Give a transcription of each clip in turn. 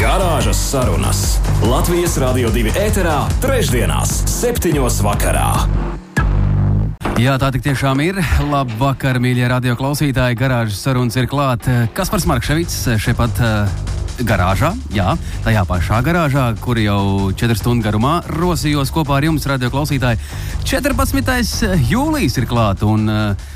Garāžas sarunas Latvijas Rādio 2 ēterā, trešdienās, septiņos vakarā. Jā, tā tik tiešām ir. Labvakar, mīļie radio klausītāji. Garāžas sarunas ir klāt. Kaspars Markevits šeit pat uh, garāžā, jā, tajā pašā garāžā, kur jau 4 stundu garumā rosījos kopā ar jums, radio klausītāji. 14. jūlijas ir klāt. Un, uh,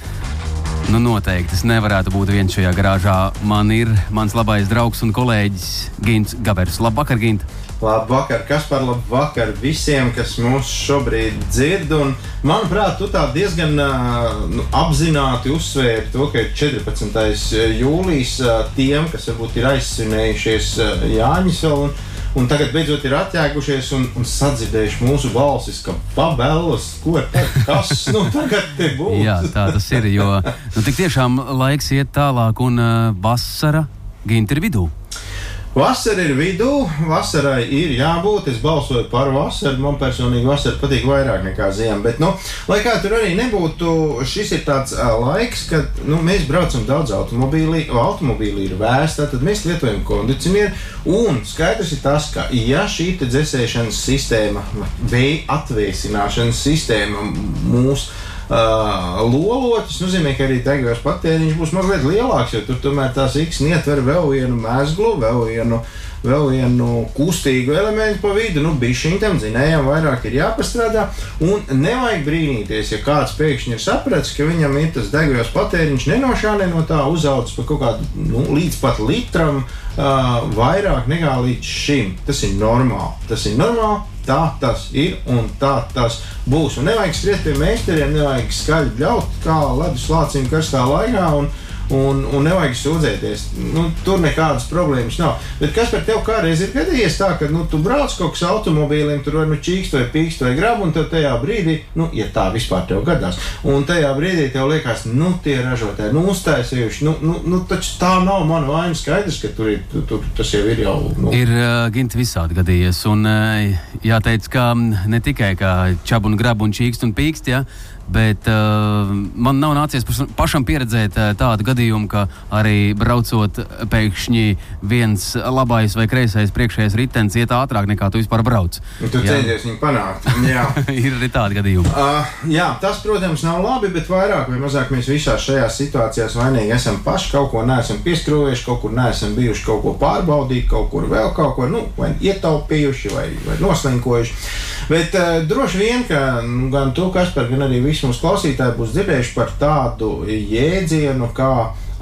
Nu, noteikti es nevarētu būt viens šajā garāžā. Man ir mans labais draugs un kolēģis Gins Gabers. Labvakar, Gint! Labvakar, kas par labu vakar visiem, kas mūs šobrīd dzird. Un, manuprāt, tu tā diezgan nu, apzināti uzsvēri to, ka ir 14. jūlijas tiem, kas varbūt ir aizsvinējušies Jāņas vēl. Un, tagad beidzot ir atjēgušies un, un sadzirdējuši mūsu balsis, ka pabēlas, ko kas nu, tagad būs. Jā, tā tas ir, jo nu, tik tiešām laiks iet tālāk un uh, vasara ginti ir vidū. Vasara ir vidū, vasarai ir jābūt. Es balsoju par vasaru. Man personīgi vasara patīk vairāk nekā ziema. Bet, nu, lai kā tur arī nebūtu, šis ir tāds uh, laiks, kad nu, mēs braucam daudz automobīlī. Automobīlī ir vēsta, tad mēs lietojam kondicionieru. Un skaidrs ir tas, ka ja šī dzēsēšanas sistēma, vai atvēsināšanas sistēma mūsu uh, loloķis, tas nozīmē, ka arī degvielas patēriņš būs mazliet lielāks, jo tur tomēr tās X ietver vēl vienu mēslu, vēl vienu. Vēl vienu kustīgu elementu pa vidu, nu, bišķiņam, zinējām, vairāk ir jāpastrādā. Un nevajag brīnīties, ja kāds pēkšņi ir sapratis, ka viņam ir tas degvielas patēriņš ne no šā, ne no tā uzaugs par kaut kādu nu, līdz pat litram uh, vairāk nekā līdz šim. Tas ir normāli. Tas ir normāli tā tas ir un tā tas būs. Un nevajag skriet pie meistariem, nevajag skaļi bļaut kā ledus lācim karstā laikā. Un, Un, un nevajag sūdzēties. Nu, tur nekādas problēmas nav. Bet kas par tevi kādreiz ir gadījies tā, ka nu, tu brauc kaut kādā automobīlī, tur vai nu čīkst, vai pīkst, vai grab, un tad tajā brīdī, nu, ja tā vispār tev gadās, un tajā brīdī tev liekas, nu, tie ražotāji, nu, uztaisījuši, nu, nu, nu taču tā nav mana vaina. Skaidrs, ka tur, ir, tur tas jau ir jau. Nu. Ir uh, ginti visādi gadījies, un uh, jāteic, ka ne tikai čabu un grabu un čīkst un pīkst, ja, Bet uh, man nav nācies pašam pieredzēt uh, tādu gadījumu, ka arī braucot, pēkšņi viens labais vai kreisais priekšējais ritenis iet ātrāk nekā tu vispār brauc. Nu, tu centies viņu panākt. ir arī tādi gadījumi. Uh, jā, tas, protams, nav labi, bet vairāk vai mazāk mēs visās šajās situācijās vainīgi esam paši. Kaut ko neesam pieskrūvējuši, kaut kur neesam bijuši, kaut ko pārbaudīt, kaut kur vēl kaut ko nu, ietaupījuši vai, vai noslinkojuši. Bet uh, droši vien, ka nu, gan tu, Kaspar, gan arī visi mūsu klausītāji būs dzirdējuši par tādu jēdzienu kā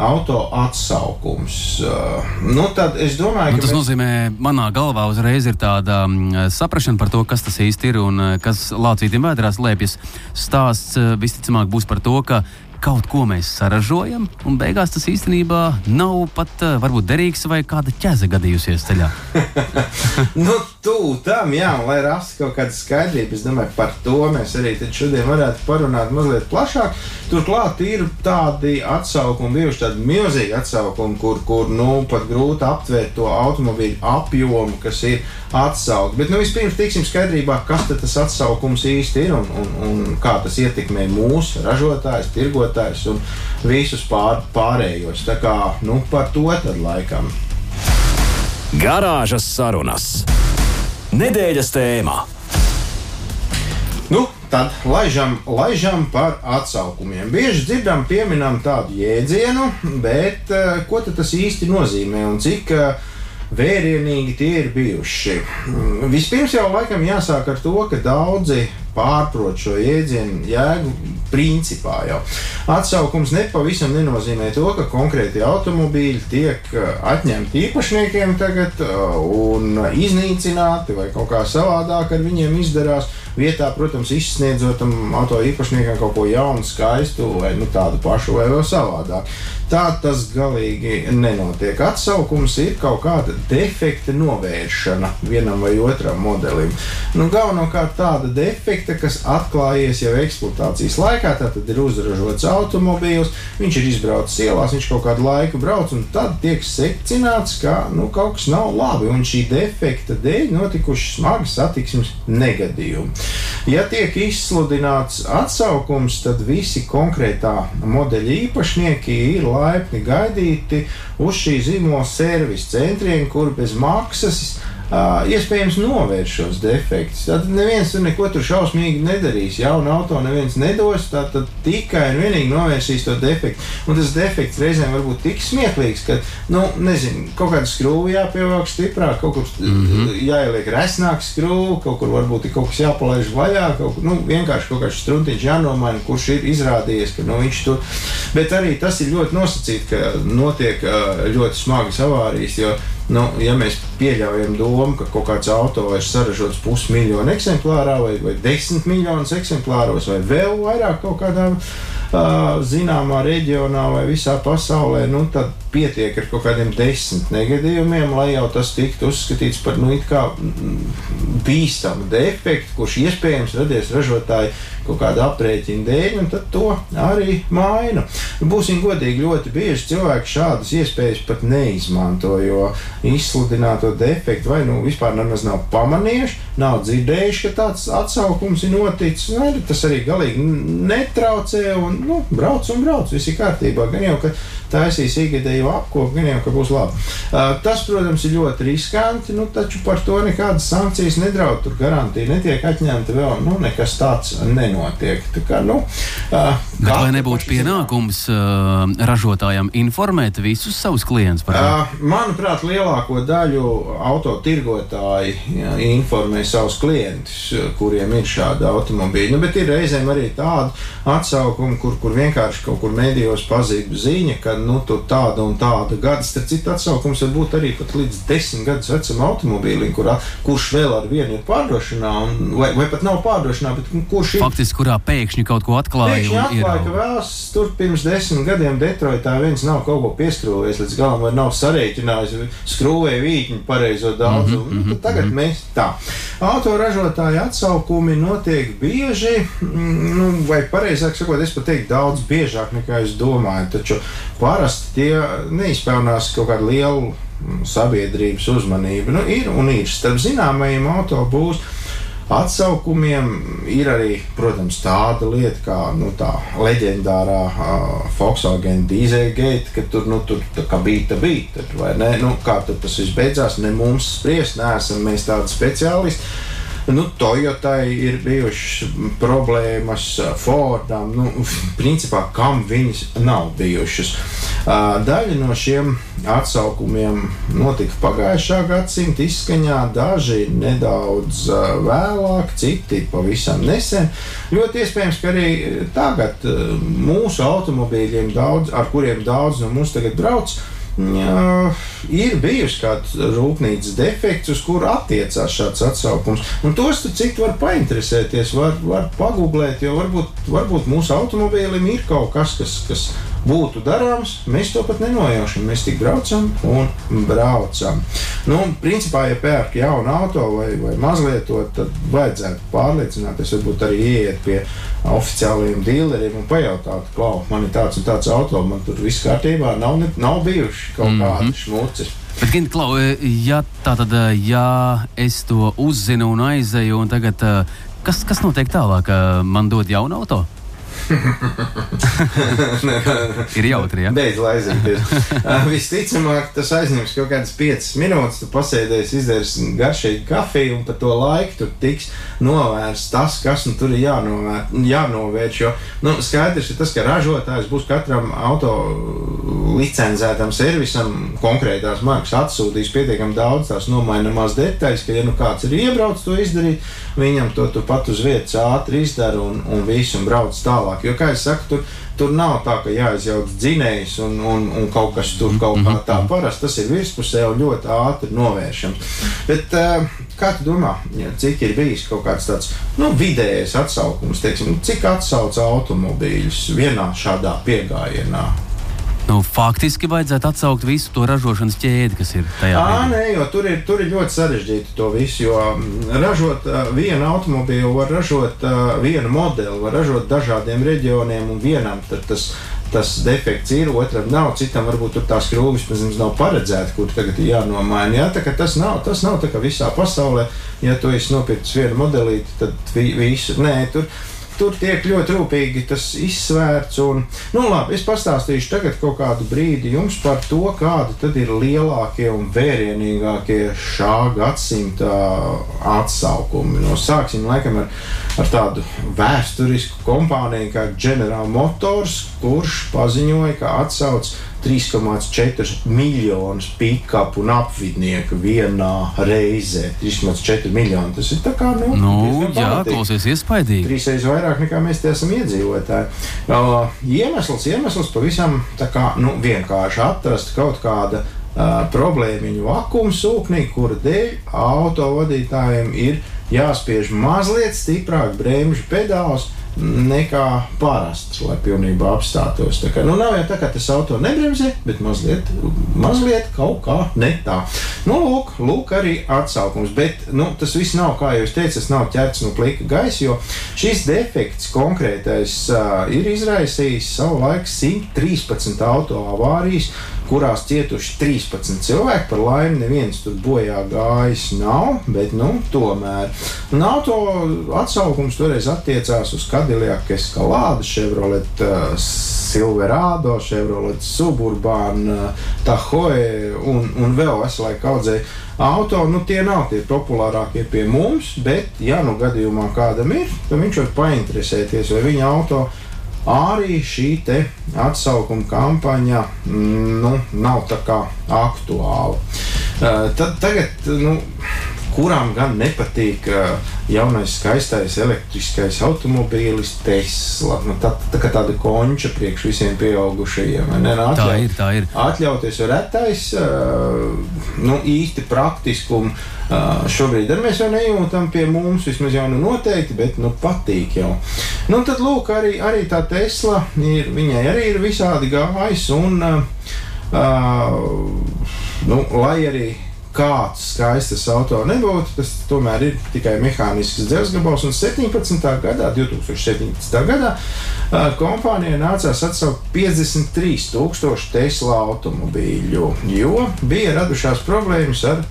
auto atsaukums. Uh, nu, es domāju, nu, tas mēs... nozīmē, manā galvā uzreiz ir tāda um, saprāšana par to, kas tas īsti ir un uh, kas lācītiem vēdrās lēpjas. Stāsts uh, visticamāk būs par to, ka kaut ko mēs saražojam, un beigās tas īstenībā nav pat varbūt derīgs vai kāda ķēze gadījusies ceļā. nu, tu tam, jā, lai rastu kaut kādu skaidrību, es domāju, par to mēs arī šodien varētu parunāt mazliet plašāk. Turklāt ir tādi atsaukumi, bijuši tādi milzīgi atsaukumi, kur, kur nu, pat grūti aptvērt to automobīļu apjomu, kas ir atsaukt. Bet nu, vispirms tiksim skaidrībā, kas tas atsaukums īsti ir un, un, un kā tas ietekmē mūsu ražotājus, tirgotājus un visus pār, pārējos. Tā kā nu, par to tad laikam. Garāžas sarunas. Nedēļas tēmā. Nu, tad laižam, laižam par atsaukumiem. Bieži dzirdam, pieminam tādu jēdzienu, bet uh, ko tas īsti nozīmē un cik uh, vērienīgi tie ir bijuši? Vispirms jau laikam jāsāk ar to, ka daudzi pārprot šo jēdzienu jēgu principā jau. Atsaukums nepavisam nenozīmē to, ka konkrēti automobīļi tiek uh, atņemti īpašniekiem tagad uh, un iznīcināti vai kaut kā savādāk ar viņiem izdarās. Vietā, protams, izsniedzot tam auto īpašniekam kaut ko jaunu, skaistu vai nu, tādu pašu vai vēl savādāk. Tā tas galīgi nenotiek. Atsaukums ir kaut kāda defekta novēršana vienam vai otram modelim. Nu, galvenokārt tāda defekta kas atklājies jau eksploatācijas laikā. Tad ir uzražots automobīls, viņš ir izbraucis ielās, viņš kaut kādu laiku brauc, un tad tiek secināts, ka nu, kaut kas nav labi. Un šī defekta dēļ notikuši smagi satiksmes negadījumi. Ja tiek izsludināts atsaukums, tad visi konkrētā modeļa īpašnieki ir laipni gaidīti uz šī zīmola servisa centriem, kur bez maksas Uh, iespējams novērst šos defektus. Tad neviens tur neko tur šausmīgi nedarīs. Jaunu auto neviens nedos, tad tikai un vienīgi novērsīs to defektu. Un tas defekts reizēm var būt tik smieklīgs, ka, nu, nezinu, kaut kāda skrūve jāpievelk stiprāk, kaut kur mm -hmm. jāieliek resnāk skrūve, kaut kur varbūt ir kaut kas jāpalaiž vaļā, kaut kur nu, vienkārši kaut kāds struntiņš jānomaina, kurš ir izrādījies, ka nu, viņš tur. Bet arī tas ir ļoti nosacīts, ka notiek ļoti smagas avārijas. Jo, Nu, ja mēs pieļaujam domu, ka kaut kāds auto ir saražots pusmiljonu eksemplārā, vai, vai desmit miljonus eksemplāros, vai vēl vairāk kaut kādā uh, zināmā reģionā vai visā pasaulē, nu, tad pietiek ar kaut kādiem desmit negadījumiem, lai jau tas tiktu uzskatīts par nu, bīstamu defektu, kurš iespējams radies ražotāju kaut kāda aprēķina dēļ, un to arī maina. Nu, būsim godīgi, ļoti bieži cilvēki šādas iespējas pat neizmanto, jo izsludināto defektu vai nu vispār nemaz nav pamanījuši, nav dzirdējuši, ka tāds atsaukums ir noticis. Ne, tas arī galīgi netraucē, un nu, brauc un brauc, viss ir kārtībā. Gan jau, ka taisīs ikgadēju apkopu, gan jau, ka būs labi. Uh, tas, protams, ir ļoti riskanti, nu, taču par to nekādas sankcijas nedraud. Tur garantija netiek atņemta vēl, nu, nekas tāds nenotiek. Tā kā, nu, uh, Bet vai nebūtu pienākums uh, ražotājam informēt visus savus klientus par to? Uh, manuprāt, lielāko daļu autotirgotāji ja, informē savus klientus, kuriem ir šādi automobīļi. Nu, bet ir reizēm arī tāda atsaukuma, kur, kur vienkārši kaut kur medijos pazīst ziņa, ka nu, tur tāda un tāda gada. Starp citu, atsaukums var būt arī pat līdz desmit gadus vecam automobīlim, kurā, kurš vēl ar vienu ir pārdošanā, un, vai, vai pat nav pārdošanā, bet kurš ir. Faktiski, kurā pēkšņi kaut ko atklāja. Pēkšņi atklāja, ka vēlas tur pirms desmit gadiem Detroitā viens nav kaut ko pieskrūvējis līdz galam, vai nav sarēķinājis, skrūvēja vītņu pareizo daudzumu. Mm -hmm, tagad mm -hmm. mēs tā. Autoražotāju atsaukumi notiek bieži, mm, nu, vai pareizāk sakot, es pat teiktu daudz biežāk nekā es domāju. Taču parasti tie neizpelnās kaut kādu lielu sabiedrības uzmanību. Nu, ir un ir starp zināmajiem autobūviem. Atsaukumiem ir arī, protams, tāda lieta kā nu, tā leģendārā uh, Volkswagen Dieselgate, ka tur, nu, tur bija tā bija. Nu, kā tas viss beidzās, ne mums spriest, neesam mēs tādi speciālisti. Nu, Toyotai ir bijušas problēmas, Fordam, nu, principā, kam viņas nav bijušas. Daļa no šiem atsaukumiem notika pagājušā gadsimta izskaņā, daži nedaudz vēlāk, citi pavisam nesen. Ļoti iespējams, ka arī tagad mūsu automobīļiem, daudz, ar kuriem daudz no mums tagad brauc, Jā, ir bijusi kāda rūpnīcas defekts, uz kuru attiecās šāds atsaukums. Un tos citu var painteresēties, var, var pagūglēt, jo varbūt, varbūt mūsu automobīlim ir kaut kas, kas, kas būtu darāms, mēs to pat nenojaušam. Mēs tik braucam un braucam. Nu, principā, ja pērk jaunu auto vai, vai mazliet to, tad vajadzētu pārliecināties, varbūt arī ieiet pie oficiālajiem dealeriem un pajautāt, klau, man ir tāds un tāds auto, man tur viss kārtībā, nav, ne, nav bijuši kaut mm -hmm. kādi šmucis. Bet, Gint, Klau, ja tā tad, ja es to uzzinu un aizeju, un tagad, kas, kas notiek tālāk, man dod jaunu auto? ir jautri. Ja? Beidz aizņemties. visticamāk, tas aizņems kaut kādas 5 minūtes. Tu pasēdēsi, izdarīsi garšīgu kafiju, un pa to laiku tur tiks novērsts tas, kas nu, tur ir jānovēr, jānovērš. Jo nu, skaidrs ir tas, ka ražotājs būs katram auto licencētam servisam konkrētās markas atsūtījis pietiekami daudz tās nomainamās detaļas, ka, ja nu kāds ir iebraucis to izdarīt, viņam to tu pat uz vietas ātri izdara un, un visu un brauc tālāk tālāk. Jo, kā jau teicu, tur, tur nav tā, ka jāizjauc dzinējs un, un, un kaut kas tur kaut kā tā. Parasti tas ir virspusē un ļoti ātri novēršams. Bet, uh, kā tu domā, cik ir bijis kaut kāds tāds nu, vidējais atsaukums, teiksim, cik atsauc automobīļus vienā šādā piegājienā? Nu, faktiski vajadzētu atsaukt visu to ražošanas ķēdi, kas ir tajā. Jā, nē, jo tur ir, tur ir ļoti sarežģīti to visu. Jo mm, ražot vienu automobīlu, var ražot vienu modeli, var ražot dažādiem reģioniem, un vienam tas. Tas defekts ir, otram nav, citam varbūt tur tās krūvis pirms nav paredzēta, kur tagad ir jānomaina. Jā, tā, tas nav, tas nav tā kā visā pasaulē. Ja tu esi nopircis vienu modelīti, tad vi, visu. Nē, tur, tur tiek ļoti rūpīgi tas izsvērts. Un, nu, labi, es pastāstīšu tagad kaut kādu brīdi jums par to, kādi tad ir lielākie un vērienīgākie šā gadsimta atsaukumi. No, sāksim laikam ar, ar tādu vēsturisku kompāniju kā General Motors, kurš paziņoja, ka atsauc 3,4 miljonus pikapu un apvidnieku vienā reizē. 3,4 miljoni. Tas ir tā kā nu, Nu, jā, klausies iespaidīgi. Trīsreiz vairāk nekā mēs te esam iedzīvotāji. Uh, iemesls, iemesls pavisam tā kā, nu, vienkārši atrast kaut kāda uh, problēma viņu vakuma sūknī, kura dēļ autovadītājiem ir jāspiež mazliet stiprāk bremžu pedāls. Nekā parasts, lai pilnībā apstātos. Tā kā, nu, nav jau tā, ka tas auto nebremzē, bet mazliet, mazliet kaut kā ne tā. Nu, lūk, lūk, arī atsaukums. Bet nu, tas viss nav, kā jau es teicu, tas nav ķerts no plika gaisa, jo šis defekts konkrētais uh, ir izraisījis savulaik 113 auto avārijas, kurās cietuši 13 cilvēki. Par laimi, neviens tur bojā gājis nav, bet nu, tomēr. Un auto atsaukums toreiz attiecās uz Cadillac Escalade, Chevrolet uh, Silverado, Chevrolet Suburban, uh, Tahoe un, un vēl veselai kaudzei auto. Nu, tie nav tie populārākie pie mums, bet, ja nu gadījumā kādam ir, tad viņš var painteresēties, vai viņa auto arī šī atsaukuma kampaņa mm, nu, nav tā kā aktuāla. Uh, tad, tagad, nu, kurām gan nepatīk uh, jaunais, skaistais elektriskais automobīlis, Tesla. Nu, tā, tā kā tāda konča priekš visiem pieaugušajiem. Ne, Nu, Tā atļaut- ir, tā ir. Atļauties retais, uh, nu, īsti praktiskumu. Uh, šobrīd arī mēs jau nejūtam pie mums, vismaz jau nu noteikti, bet nu, patīk jau. Nu, tad, lūk, arī, arī tā Tesla, ir, viņai arī ir visādi gājis, un, uh, uh, nu, lai arī kāds skaists auto nebūtu, tas tomēr ir tikai mehānisks dzelzgabals. Un 17. gadā, 2017. gadā, kompānijai nācās atsaukt 53,000 Tesla automobīļu, jo bija radušās problēmas ar,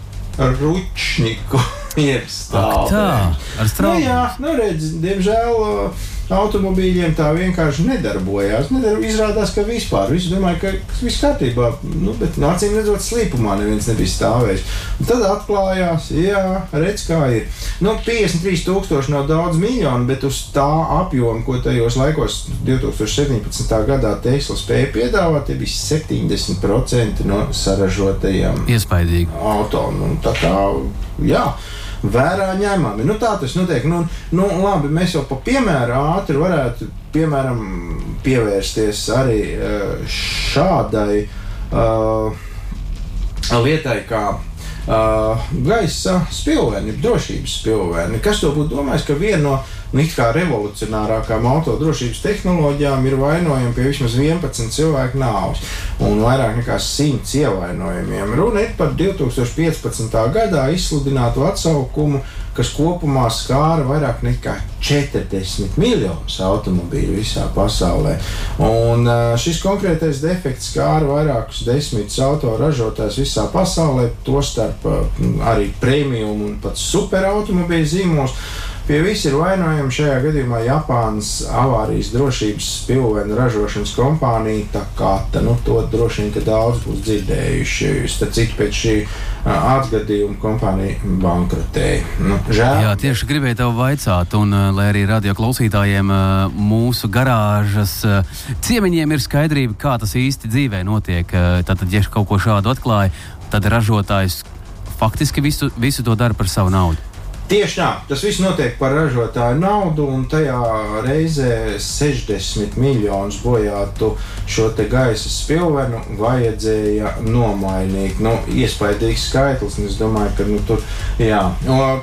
ručniku. Jeb Ak, stāvēm. tā, ar Nu, jā, nu, redz, diemžēl automobīļiem tā vienkārši nedarbojās. Nedar, izrādās, ka vispār viss domāja, ka viss kārtībā, nu, bet acīm redzot, slīpumā neviens nebija stāvējis. Un tad atklājās, jā, redz, kā ir. Nu, 53,000 nav daudz miljonu, bet uz tā apjoma, ko tajos laikos 2017. gadā Tesla spēja piedāvāt, tie bija 70% no saražotajiem Iespaidīgi. auto. Nu, tā kā, jā. Vērā ņemami. Nu, tā tas notiek. Nu, nu, labi, mēs jau pa piemēru ātri varētu piemēram, pievērsties arī eh, šādai uh, lietai, kā uh, gaisa spilveni, drošības spilveni. Kas to būtu domājis, ka viena no nu, it kā revolucionārākām autodrošības tehnoloģijām ir vainojama pie vismaz 11 cilvēku nāves un vairāk nekā 100 ievainojumiem. Runa ir par 2015. gadā izsludinātu atsaukumu, kas kopumā skāra vairāk nekā 40 miljonus automobīļu visā pasaulē. Un šis konkrētais defekts skāra vairākus desmitus autoražotājus visā pasaulē, tostarp arī premium un pat superautomobīļu zīmos. Pie vis ir vainojama šajā gadījumā Japānas avārijas drošības spilvenu ražošanas kompānija. Tā, nu, to droši vien ka daudz būs dzirdējuši. Starp citu, pēc šī atgadījuma kompānija bankrotēja. Nu, žēl. Jā, tieši gribēju tev vaicāt, un lai arī radio klausītājiem mūsu garāžas ciemiņiem ir skaidrība, kā tas īsti dzīvē notiek. Tātad, ja kaut ko šādu atklāja, tad ražotājs faktiski visu, visu to dara par savu naudu. Tieši tā, tas viss notiek par ražotāju naudu, un tajā reizē 60 miljonus bojātu šo gaisa spilvenu vajadzēja nomainīt. Nu, iespaidīgs skaitlis, un es domāju, ka nu, tur, jā.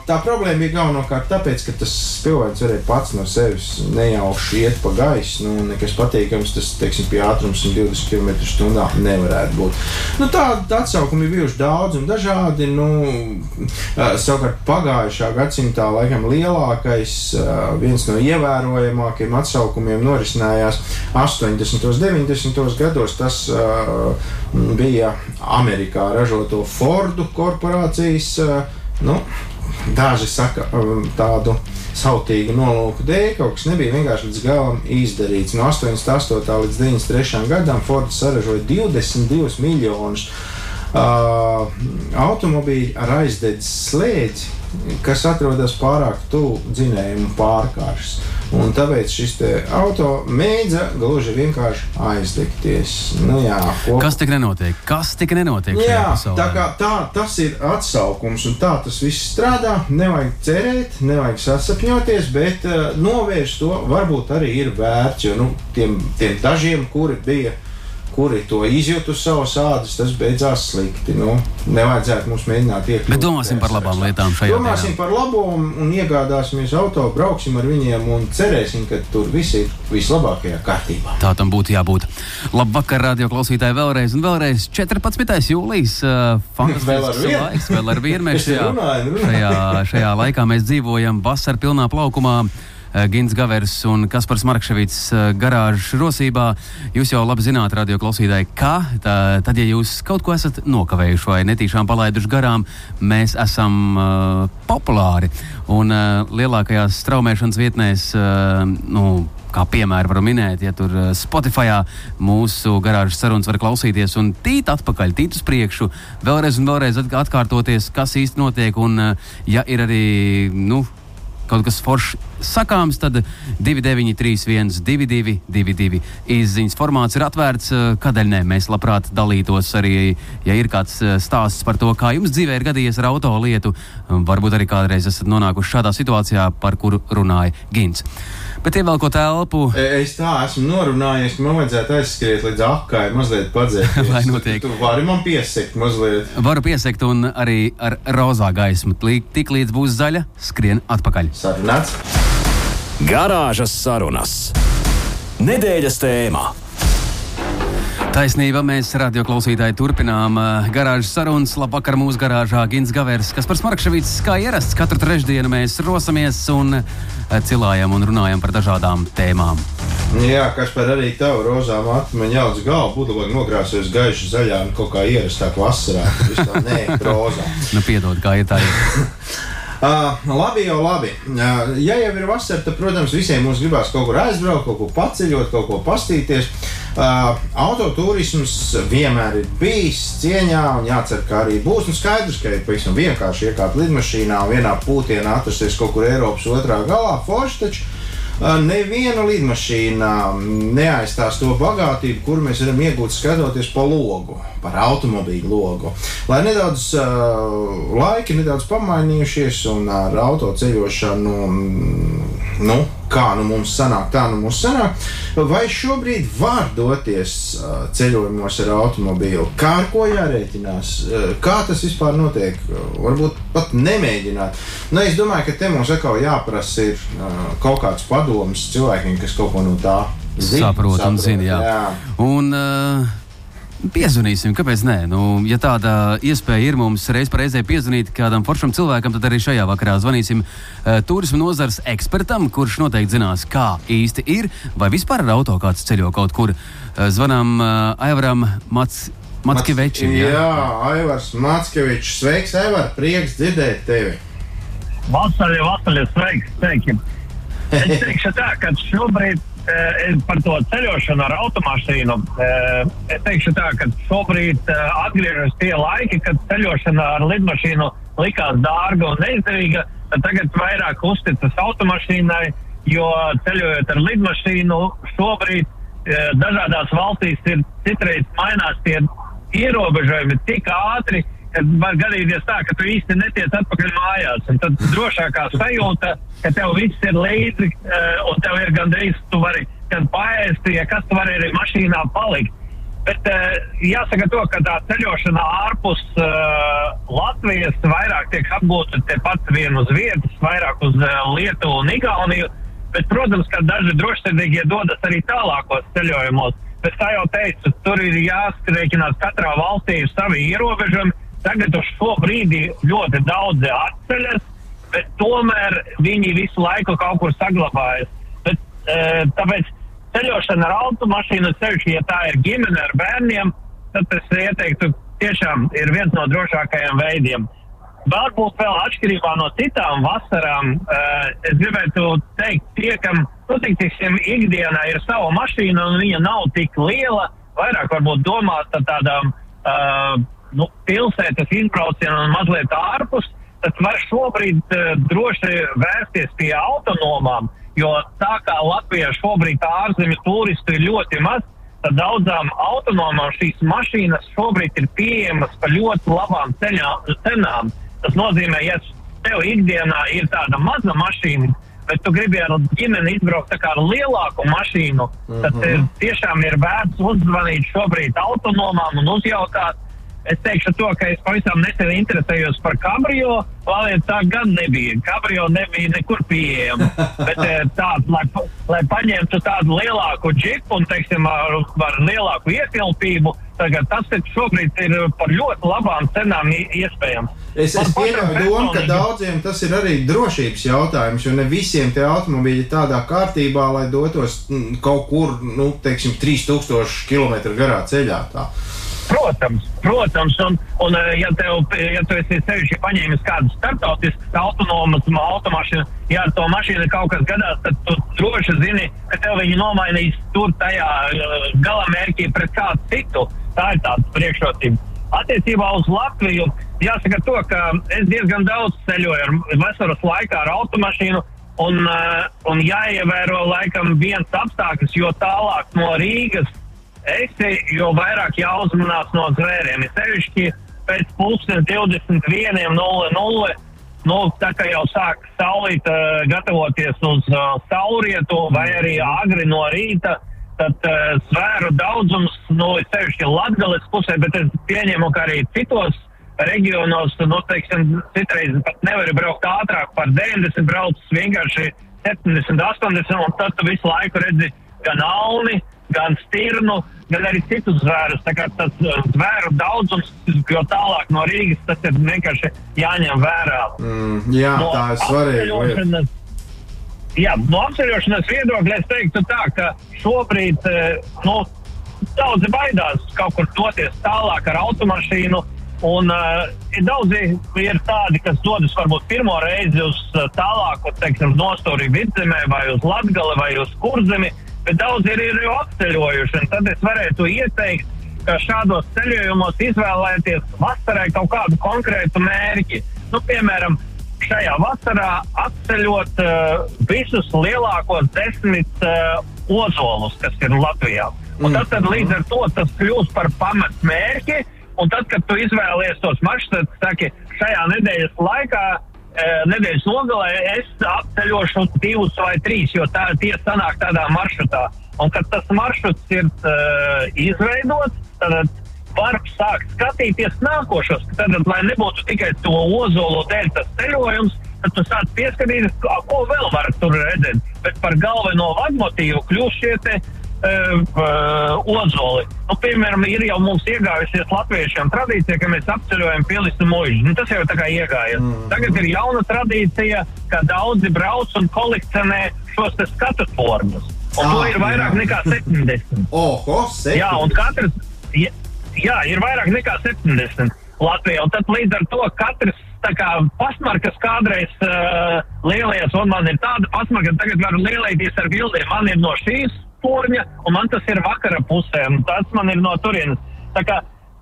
Tā problēma bija galvenokārt tāpēc, ka tas spilvens varēja pats no sevis nejauši iet pa gaisu, nu, nekas patīkams, tas, teiksim, pie ātrums 120 km/h nevarētu būt. Nu, Tādu atsaukumi ir bijuši daudz un dažādi. Nu, savukārt pagājušā gadsimtā laikam lielākais, viens no ievērojamākajiem atsaukumiem norisinājās 80. un 90. gados. Tas bija Amerikā ražoto Fordu korporācijas. Nu, Daži saka tādu sautīgu nolūku dēļ, kaut kas nebija vienkārši līdz galam izdarīts. No 88. līdz 93. gadam Fords saražoja 22 miljonus uh, automobīļu ar aizdedzes slēdzi, kas atrodas pārāk tuvu dzinējumu pārkāršas. Un tāpēc šis auto mēģina gluži vienkārši aizdegties. Nu, jā, ko... Kas tik nenotiek? Kas tik nenotiek? Jā, tā kā tā, tas ir atsaukums, un tā tas viss strādā. Nevajag cerēt, nevajag sasapņoties, bet uh, novērst to varbūt arī ir vērts. Jo nu, tiem, tiem dažiem, kuri bija kuri to izjūtu savas ādas, tas beidzās slikti. Nu, nevajadzētu mums mēģināt iekļūt. Bet domāsim par labām lietām šajā gadījumā. Domāsim dienā. par labo un, iegādāsimies auto, brauksim ar viņiem un cerēsim, ka tur viss ir vislabākajā kārtībā. Tā tam būtu jābūt. Labvakar, radio klausītāji, vēlreiz un vēlreiz 14. jūlijas. Uh, fantastisks laiks, vēl ar vienu mēs šajā, šajā, šajā laikā mēs dzīvojam vasarā pilnā plaukumā. Eh, Gins Gavers un Kaspars Markevits eh, garāžas rosībā. Jūs jau labi zināt, radio klausītāji, ka tā, tad, ja jūs kaut ko esat nokavējuši vai netīšām palaiduši garām, mēs esam uh, populāri. Un uh, lielākajās straumēšanas vietnēs, uh, nu, kā piemēru varu minēt, ja tur Spotify mūsu garāžas sarunas var klausīties un tīt atpakaļ, tīt uz priekšu, vēlreiz un vēlreiz atkārtoties, kas īsti notiek. Un, ja ir arī nu, kaut kas foršs sakāms, tad 2931, 2222 izziņas formāts ir atvērts. Eh, kādēļ ne? Mēs labprāt dalītos arī, ja ir kāds eh, stāsts par to, kā jums dzīvē ir gadījies ar auto lietu. Varbūt arī kādreiz esat nonākuši šādā situācijā, par kuru runāja Gins. Bet ievelkot elpu. E, es tā esmu norunājies, ka man vajadzētu aizskriet līdz akai, mazliet padzēt. Lai notiek. Tu vari man piesekt mazliet. Varu piesekt un arī ar rozā gaismu. Tik līdz būs zaļa, skrien atpakaļ. Sarunāts. Garāžas sarunas. Nedēļas tēmā. Taisnība, mēs radio klausītāji turpinām uh, garāžas sarunas. Labvakar mūsu garāžā Gins Gavers, kas par Smarkševīts kā ierasts. Katru trešdienu mēs rosamies un uh, cilājam un runājam par dažādām tēmām. Jā, kas par arī tavu rozā man jauc galvu, būtu labāk nokrāsojis gaiši zaļā un kaut kā ierastāk vasarā. Nē, rozā. nu, piedod, kā ir tā. Uh, labi, jau labi. Uh, ja jau ir vasara, tad, protams, visiem mums gribās kaut kur aizbraukt, kaut ko paceļot, kaut ko pastīties. Uh, autoturisms vienmēr ir bijis cieņā, un jācer, ka arī būs. Nu, skaidrs, ka ir pavisam vienkārši iekāpt lidmašīnā un vienā pūtienā atrasties kaut kur Eiropas otrā galā. Forši taču Neviena lidmašīna neaizstās to bagātību, kur mēs varam iegūt skatoties pa logu, par automobīļu logu. Lai nedaudz uh, laiki, nedaudz pamainījušies un ar autoceļošanu. Nu, kā nu mums sanāk, tā nu mums sanāk. Vai šobrīd var doties ceļojumos ar automobīlu? Kā ar ko jārēķinās? Kā tas vispār notiek? Varbūt pat nemēģināt. Nu, es domāju, ka te mums atkal jāprasa ir kaut kāds padoms cilvēkiem, kas kaut ko no tā zina. Saprot un zina, jā. jā. Un, uh... Piezvanīsim, kāpēc nē? Nu, ja tāda iespēja ir mums reiz reizē piezvanīt kādam foršam cilvēkam, tad arī šajā vakarā zvanīsim uh, turismu nozares ekspertam, kurš noteikti zinās, kā īsti ir, vai vispār ar auto kāds ceļo kaut kur. Uh, zvanām uh, Aivaram Mats. Matskevičam. Jā, jā Aivars Matskevičs. Sveiks, Aivar! Prieks dzirdēt tevi! Vasaļa, vasaļa, sveiks, sveiki! Es teikšu tā, ka šobrīd par to ceļošanu ar automašīnu. Eh, es teikšu tā, ka šobrīd eh, atgriežas tie laiki, kad ceļošana ar lidmašīnu likās dārga un neizdevīga. Tagad vairāk uzticas automašīnai, jo ceļojot ar lidmašīnu šobrīd dažādās valstīs ir citreiz mainās tie ierobežojumi tik ātri, kad var gadīties tā, ka tu īsti netiec atpakaļ mājās. Tad drošākā sajūta, ka tev viss ir līdzi uh, un tev ir gandrīz, tu vari gan paēst, ja kas tu vari arī mašīnā palikt. Bet uh, jāsaka to, ka tā ceļošana ārpus uh, Latvijas vairāk tiek apgūta tepat vien uz vietas, vairāk uz uh, Lietuvu un Igauniju. Bet, protams, ka daži drošsirdīgie dodas arī tālākos ceļojumos. Bet, kā jau teicu, tur ir jāskrēķinās katrā valstī savi ierobežojumi. Tagad uz šo brīdi ļoti daudzi atceļas, bet tomēr viņi visu laiku kaut kur saglabājas. Bet, e, tāpēc ceļošana ar automašīnu, sevišķi, ja tā ir ģimene ar bērniem, tad es ieteiktu, tiešām ir viens no drošākajiem veidiem. Varbūt vēl atšķirībā no citām vasarām, uh, es gribētu teikt, tie, kam nu, tiksim, ikdienā ir sava mašīna un viņa nav tik liela, vairāk varbūt domāt par tādām uh, nu, pilsētas izbraucieniem un mazliet ārpus, tad var šobrīd uh, droši vērsties pie autonomām, jo tā kā Latvijā šobrīd ārzemju turistu ir ļoti maz, tad daudzām autonomām šīs mašīnas šobrīd ir pieejamas par ļoti labām cenām. Tas nozīmē, ja tev ikdienā ir tāda maza mašīna, bet tu gribi ar ģimeni izbraukt ar lielāku mašīnu, mm -hmm. tad tiešām ir vērts uzzvanīt šobrīd autonomām un uzjautāt, Es teikšu to, ka es pavisam nesen interesējos par kabrio. Vāliet tā gan nebija. Kabrio nebija nekur pieejama. Bet eh, tāds, lai, lai paņemtu tādu lielāku džipu un, teiksim, ar, ar lielāku ietilpību, tagad tas ir šobrīd ir par ļoti labām cenām iespējams. Es, es pieņemu domu, ka daudziem tas ir arī drošības jautājums, jo ne visiem tie automobīļi ir tādā kārtībā, lai dotos mm, kaut kur, nu, teiksim, 3000 km garā ceļā. Tā. Protams, protams, un, un eh, ja, tev, ja tu esi sevišķi paņēmis kādu starptautisku autonomas automašīnu, ja ar to mašīnu kaut kas gadās, tad tu droši zini, ka tev viņi nomainīs tur tajā uh, galamērķī pret kādu citu. Tā ir tāds priekšrocība. Attiecībā uz Latviju jāsaka to, ka es diezgan daudz ceļoju ar vasaras laikā ar automašīnu. Un, uh, un jāievēro laikam viens apstākļus, jo tālāk no Rīgas esi, jo vairāk jāuzmanās no zvēriem. Ir sevišķi pēc pusdienas 21.00. Nu, tā kā jau sāk saulīt, uh, gatavoties uz uh, saulrietu vai arī agri no rīta, tad uh, svēru daudzums, nu, sevišķi Latgales pusē, bet es pieņemu, ka arī citos reģionos, nu, teiksim, citreiz pat nevar braukt ātrāk par 90 braucis, vienkārši 70, 80, un tad tu visu laiku redzi gan alni, gan stirnu, gan arī citus zvērus. Tā kā tas uh, zvēru daudzums, jo tālāk no Rīgas, tas ir vienkārši jāņem vērā. Mm, jā, no tā ir svarīga. Jā, no apceļošanas viedokļa es teiktu tā, ka šobrīd uh, nu, daudzi baidās kaut kur doties tālāk ar automašīnu. Un uh, ir daudzi ir tādi, kas dodas varbūt pirmo reizi uz uh, tālāku, teiksim, nostūri vidzemē vai uz Latgali vai uz Kurzemi. Uh, bet daudz ir, ir jau apceļojuši. Tad es varētu ieteikt, ka šādos ceļojumos izvēlēties vasarai kaut kādu konkrētu mērķi. Nu, piemēram, šajā vasarā apceļot uh, visus lielākos desmit uh, ozolus, kas ir Latvijā. Un tas tad līdz ar to tas kļūst par pamatmērķi. Un tad, kad tu izvēlies tos maršrutus, tad saki, šajā nedēļas laikā Eh, nedēļas nogalē es apceļošu divus vai trīs, jo tā tie sanāk tādā maršrutā. Un, kad tas maršruts ir uh, izveidots, tad var sākt skatīties nākošos. Tad, lai nebūtu tikai to ozolu dēļ tas ceļojums, tad tu sāc pieskatīties, ko vēl var tur redzēt. Bet par galveno vadmotīvu kļūst šie ozoli. Nu, piemēram, ir jau mums iegājusies latviešiem tradīcija, ka mēs apceļojam pielistu muļu. Nu, tas jau tā kā iegājies. Mm. Tagad ir jauna tradīcija, ka daudzi brauc un kolekcionē šos skatu formus. Un ah, to ir vairāk jā. nekā 70. Oho, 70. Jā, un katrs, jā, jā, ir vairāk nekā 70 Latvijā. Un tad līdz ar to katrs kā pasmarkas kādreiz uh, lielajās, un man ir tāda pasmarka, ka tagad varu lielēties ar bildiem. Man ir no šīs torņa, un man tas ir vakara pusē, un tas man ir no turienes. Tā kā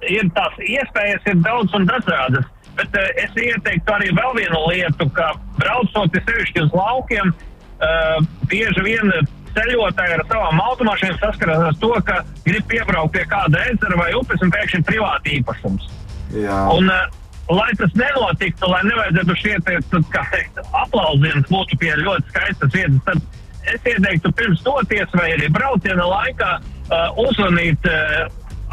ir tās iespējas, ir daudz un dažādas. Bet uh, es ieteiktu arī vēl vienu lietu, ka braucot sevišķi uz laukiem, uh, bieži vien ceļotāji ar savām automašīnām saskaras ar to, ka grib piebraukt pie kāda ezera vai upes un pēkšņi privāti īpašums. Jā. Un, uh, lai tas nenotiktu, lai nevajadzētu šie aplausiens būtu pie ļoti skaistas vietas, tad es ieteiktu pirms doties vai arī brauciena laikā uh, uzvanīt uh,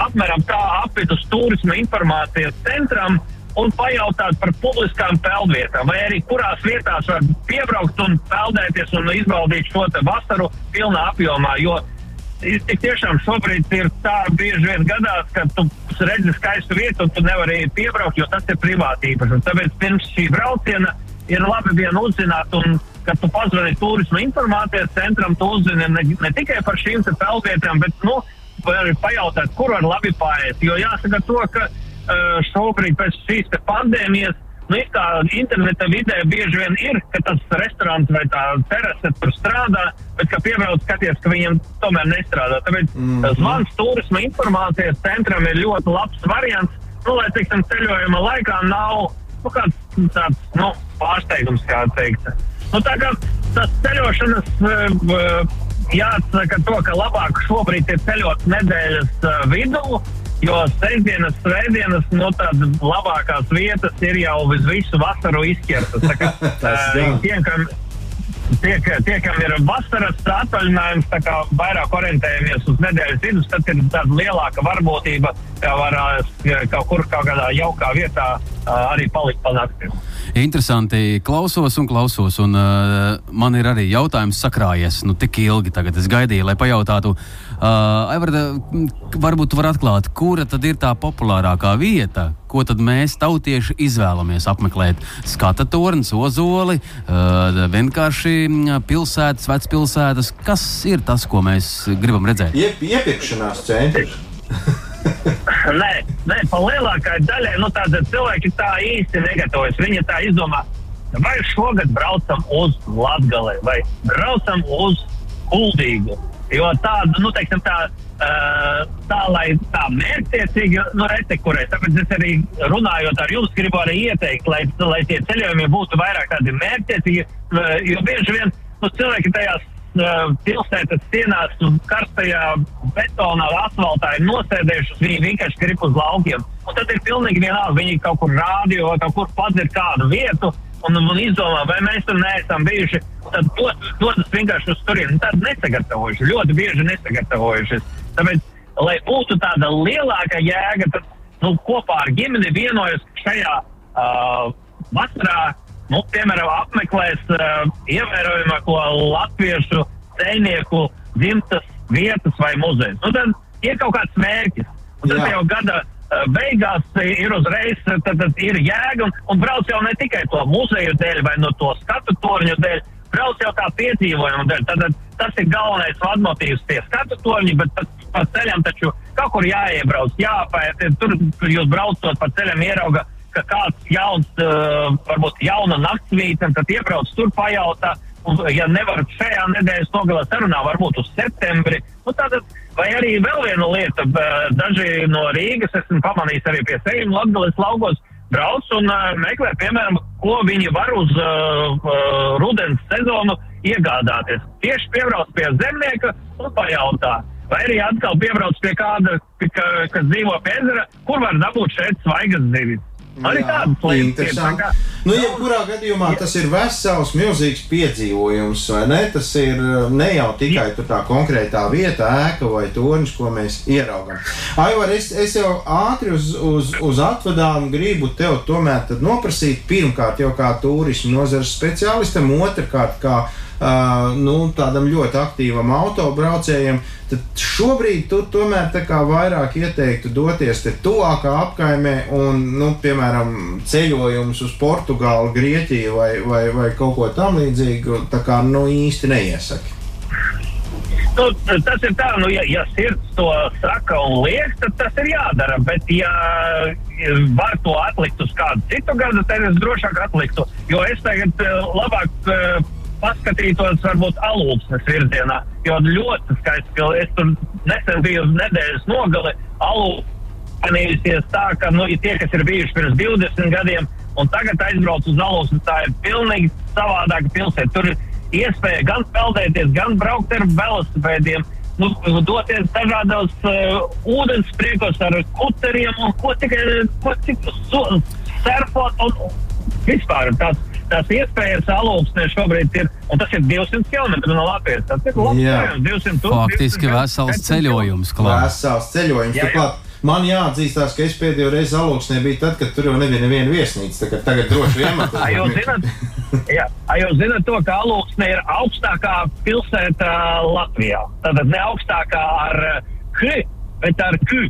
apmēram tā apvidus turisma informācijas centram un pajautāt par publiskām peldvietām, vai arī kurās vietās var piebraukt un peldēties un izbaudīt šo vasaru pilnā apjomā. Jo tik tiešām šobrīd ir tā bieži vien gadās, ka tu redzi skaistu vietu un tu nevari piebraukt, jo tas ir privāti īpašums. Tāpēc pirms šī brauciena ir labi vien uzzināt, un kad tu pazvani turisma informācijas centram, tu uzzini ne, ne tikai par šīm peldvietām, bet nu, arī pajautāt, kur var labi pāriet. Jo jāsaka to, ka uh, šobrīd pēc šīs pandēmijas Nu, tā interneta vidē bieži vien ir, ka tas restorāns vai tā terase tur strādā, bet kā piebrauc skaties, ka viņiem tomēr nestrādā. Tāpēc mm -hmm. zvans turisma informācijas centram ir ļoti labs variants, nu, lai, teiksim, ceļojuma laikā nav nu, kāds tāds, nu, pārsteigums, kā teikt. Nu, tā kā tas ceļošanas, jāatsaka to, ka labāk šobrīd ir ceļot nedēļas vidū, Jo sestdienas, svētdienas, no nu, tādas labākās vietas ir jau visu vasaru izķertas. Tā kā, tiem, kam, tie, tie, kam ir vasaras atvaļinājums, tā kā vairāk orientējamies uz nedēļas vidus, tad ir tāda lielāka varbūtība, ka var kaut kur kaut kādā jaukā vietā arī palikt pa nakti. Interesanti, klausos un klausos, un uh, man ir arī jautājums sakrājies. Nu, tik ilgi tagad es gaidīju, lai pajautātu, uh, Aivarda, varbūt tu vari atklāt, kura tad ir tā populārākā vieta, ko tad mēs tautieši izvēlamies apmeklēt? Skata tornis, ozoli, uh, vienkārši pilsētas, vecpilsētas. Kas ir tas, ko mēs gribam redzēt? Iep, iepirkšanās centrs. nē, nē, pa lielākai daļai nu, cilvēki tā īsti negatavojas. Viņi tā izdomā, vai šogad braucam uz Latviju, vai braucam uz Kuldīgu. Jo tāda, nu, teiksim, tā, tā, lai tā mērķtiecīgi nu, retekurē. Tāpēc es arī runājot ar jums, gribu arī ieteikt, lai, lai tie ceļojumi būtu vairāk tādi mērķtiecīgi, jo bieži vien nu, cilvēki tajās pilsētas sienās karstajā betonā, asfaltā ir nosēdējušas. Viņi vienkārši grib uz laukiem. Un tad ir pilnīgi vienalga. Viņi kaut kur rādio vai kaut kur padzir kādu vietu un, un izdomā, vai mēs tur neesam bijuši. Tad dodas vienkārši uz turieni. Tad nesagatavojuši, ļoti bieži nesagatavojušies. Tāpēc, lai būtu tāda lielāka jēga, tad nu, kopā ar ģimeni vienojas šajā uh, vasarā nu, piemēram, apmeklēs uh, ievērojamāko latviešu dzēnieku dzimtas vietas vai muzeju. Nu, tad ir kaut kāds mērķis. Un tas jau gada uh, beigās ir uzreiz, tad, tad ir jēga un, un brauc jau ne tikai to muzeju dēļ vai no to skatu torņu dēļ, brauc jau tā piedzīvojuma dēļ. Tad, tad tas ir galvenais vadmotīvs tie skatu torņi, bet pa, pa ceļam taču kaut kur jāiebrauc, jāpēt. Tur, tur jūs braucot pa ceļam ierauga ka kāds jauns, uh, varbūt jauna naktsvīta, tad iebrauc tur pajautā. Un, ja nevar šajā nedēļas nogalē sarunā, varbūt uz septembri. Nu, tātad, vai arī vēl viena lieta, daži no Rīgas esmu pamanījis arī pie sevis Latvijas laukos, brauc un uh, meklē, piemēram, ko viņi var uz uh, uh, rudens sezonu iegādāties. Tieši piebrauc pie zemnieka un pajautā. Vai arī atkal piebrauc pie kāda, ka, kas dzīvo pie ezera, kur var dabūt šeit svaigas zivis. Arī tādas lietas. Nu, jebkurā gadījumā jā. tas ir vesels, milzīgs piedzīvojums, vai ne? Tas ir uh, ne jau tikai tā konkrētā vieta, ēka vai tornis, ko mēs ieraugām. Aivar, es, es jau ātri uz, uz, uz atvadām gribu tev tomēr noprasīt, pirmkārt, jau kā turismu nozares speciālistam, otrkārt, kā nu, tādam ļoti aktīvam autobraucējam, tad šobrīd tu tomēr vairāk ieteiktu doties tuvākā apkaimē un, nu, piemēram, ceļojums uz Portugālu, Grieķiju vai, vai, vai kaut ko tamlīdzīgu, tā kā nu, īsti neiesaki. Nu, tas ir tā, nu, ja, ja sirds to saka un liek, tad tas ir jādara. Bet, ja var to atlikt uz kādu citu gadu, tad es drošāk atliktu. Jo es tagad labāk paskatītos varbūt alūksnes virzienā, jo ļoti skaisti, ka es tur nesen biju nedēļas nogali, alūksnījusies tā, ka, nu, tie, kas ir bijuši pirms 20 gadiem, un tagad aizbrauc uz alūksni, tā ir pilnīgi savādāka pilsēta. Tur ir iespēja gan peldēties, gan braukt ar velosipēdiem. nu, doties dažādos uh, ūdenspriekos ar kuteriem un ko tikai ko tik surfot un vispār tās. Tās iespējas alūksnē šobrīd ir, un tas ir 200 km no Latvijas. Tas ir ceļojums, 200 tūkstoši. Faktiski vesels ceļojums, klāt. Vesels ceļojums. Jā, jā. Man jāatzīstās, ka es pēdējo reizi alūksnē biju tad, kad tur jau nebija neviena viesnīca. tā kā Tagad droši vien jūs zināt, jā, ai, jūs zināt to, ka Alūksne ir augstākā pilsēta Latvijā. Tātad ne augstākā ar K, bet ar K.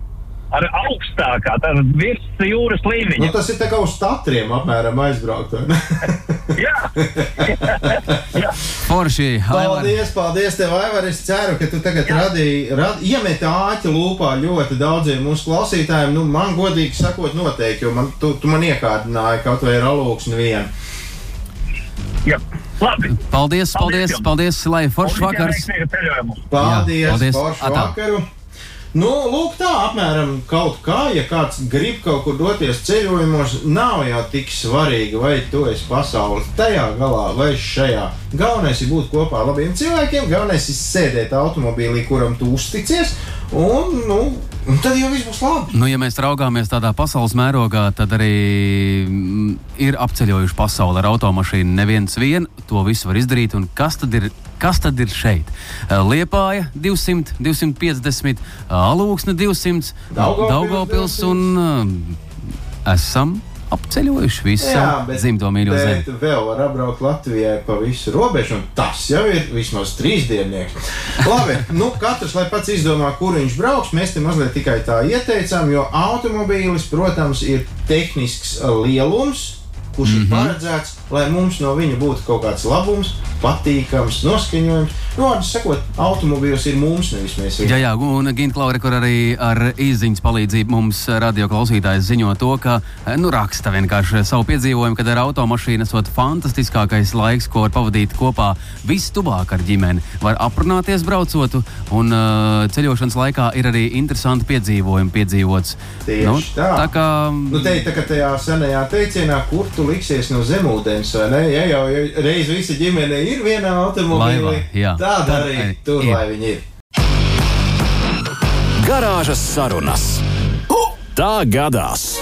Ar augstākā, tātad virs jūras Nu, līmeņa. tas ir kā uz statriem apmēram aizbraukt. Jā, jā. Forši. Paldies, paldies, tev, Aivar. Es ceru, ka tu tagad radīji, rad, iemet āķi lūpā ļoti daudziem mūsu klausītājiem. Nu, man, godīgi sakot, noteikti, jo man, tu, tu man iekārdināji kaut vai ar alūksni vienu. jā. Labi. Paldies, paldies, paldies, lai foršs vakars. Paldies, Jā, paldies. Foršu Atā. vakaru! Nu, lūk, tā apmēram kaut kā, ja kāds grib kaut kur doties ceļojumos, nav jau tik svarīgi, vai tu esi pasaules tajā galā vai šajā. Galvenais ir būt kopā ar labiem cilvēkiem, galvenais ir sēdēt automobīlī, kuram tu uzticies, un, nu, un tad jau viss būs labi. Nu, ja mēs raugāmies tādā pasaules mērogā, tad arī mm, ir apceļojuši pasauli ar automašīnu. Neviens vien to visu var izdarīt. Un kas tad ir? Kas tad ir šeit? Eh, Liepāja 200, 250, Alūksne 200, Daugavpils un uh, esam apceļojuši visu dzimto mīļo zemi. bet vēl var apbraukt Latvijai pa visu robežu, un tas jau ir vismaz trīs diennieks. Labi, nu katrs lai pats izdomā, kur viņš brauks. Mēs te mazliet tikai tā ieteicām, jo automobīlis, protams, ir tehnisks lielums. Kurš mm -hmm. ir paredzēts, lai mums no viņa būtu kaut kāds labums, patīkams, noskaņojums. Nu, vārdu sakot, automobīls ir mums, nevis mēs Jā, jā, un Ginklaure, kur arī ar īsiņas palīdzību mums radio klausītājs ziņo to, ka nu, raksta vienkārši savu piedzīvojumu, kad ar automašīnu esot fantastiskākais laiks, ko var pavadīt kopā vistuvāk ar ģimeni. Var aprunāties braucot, un uh, ceļošanas laikā ir arī interesanti piedzīvojumi piedzīvots. Tieši nu, tā. tā kā Nu, te tā kā tajā senajā teicienā, kur tu liksies no zemūdens, vai ne? Ja jau reiz visa ģimene ir vienā automobīlī, Laivā, tad Tad arī arī tur, ir. lai viņi ir. Garāžas sarunas. Tā gadās.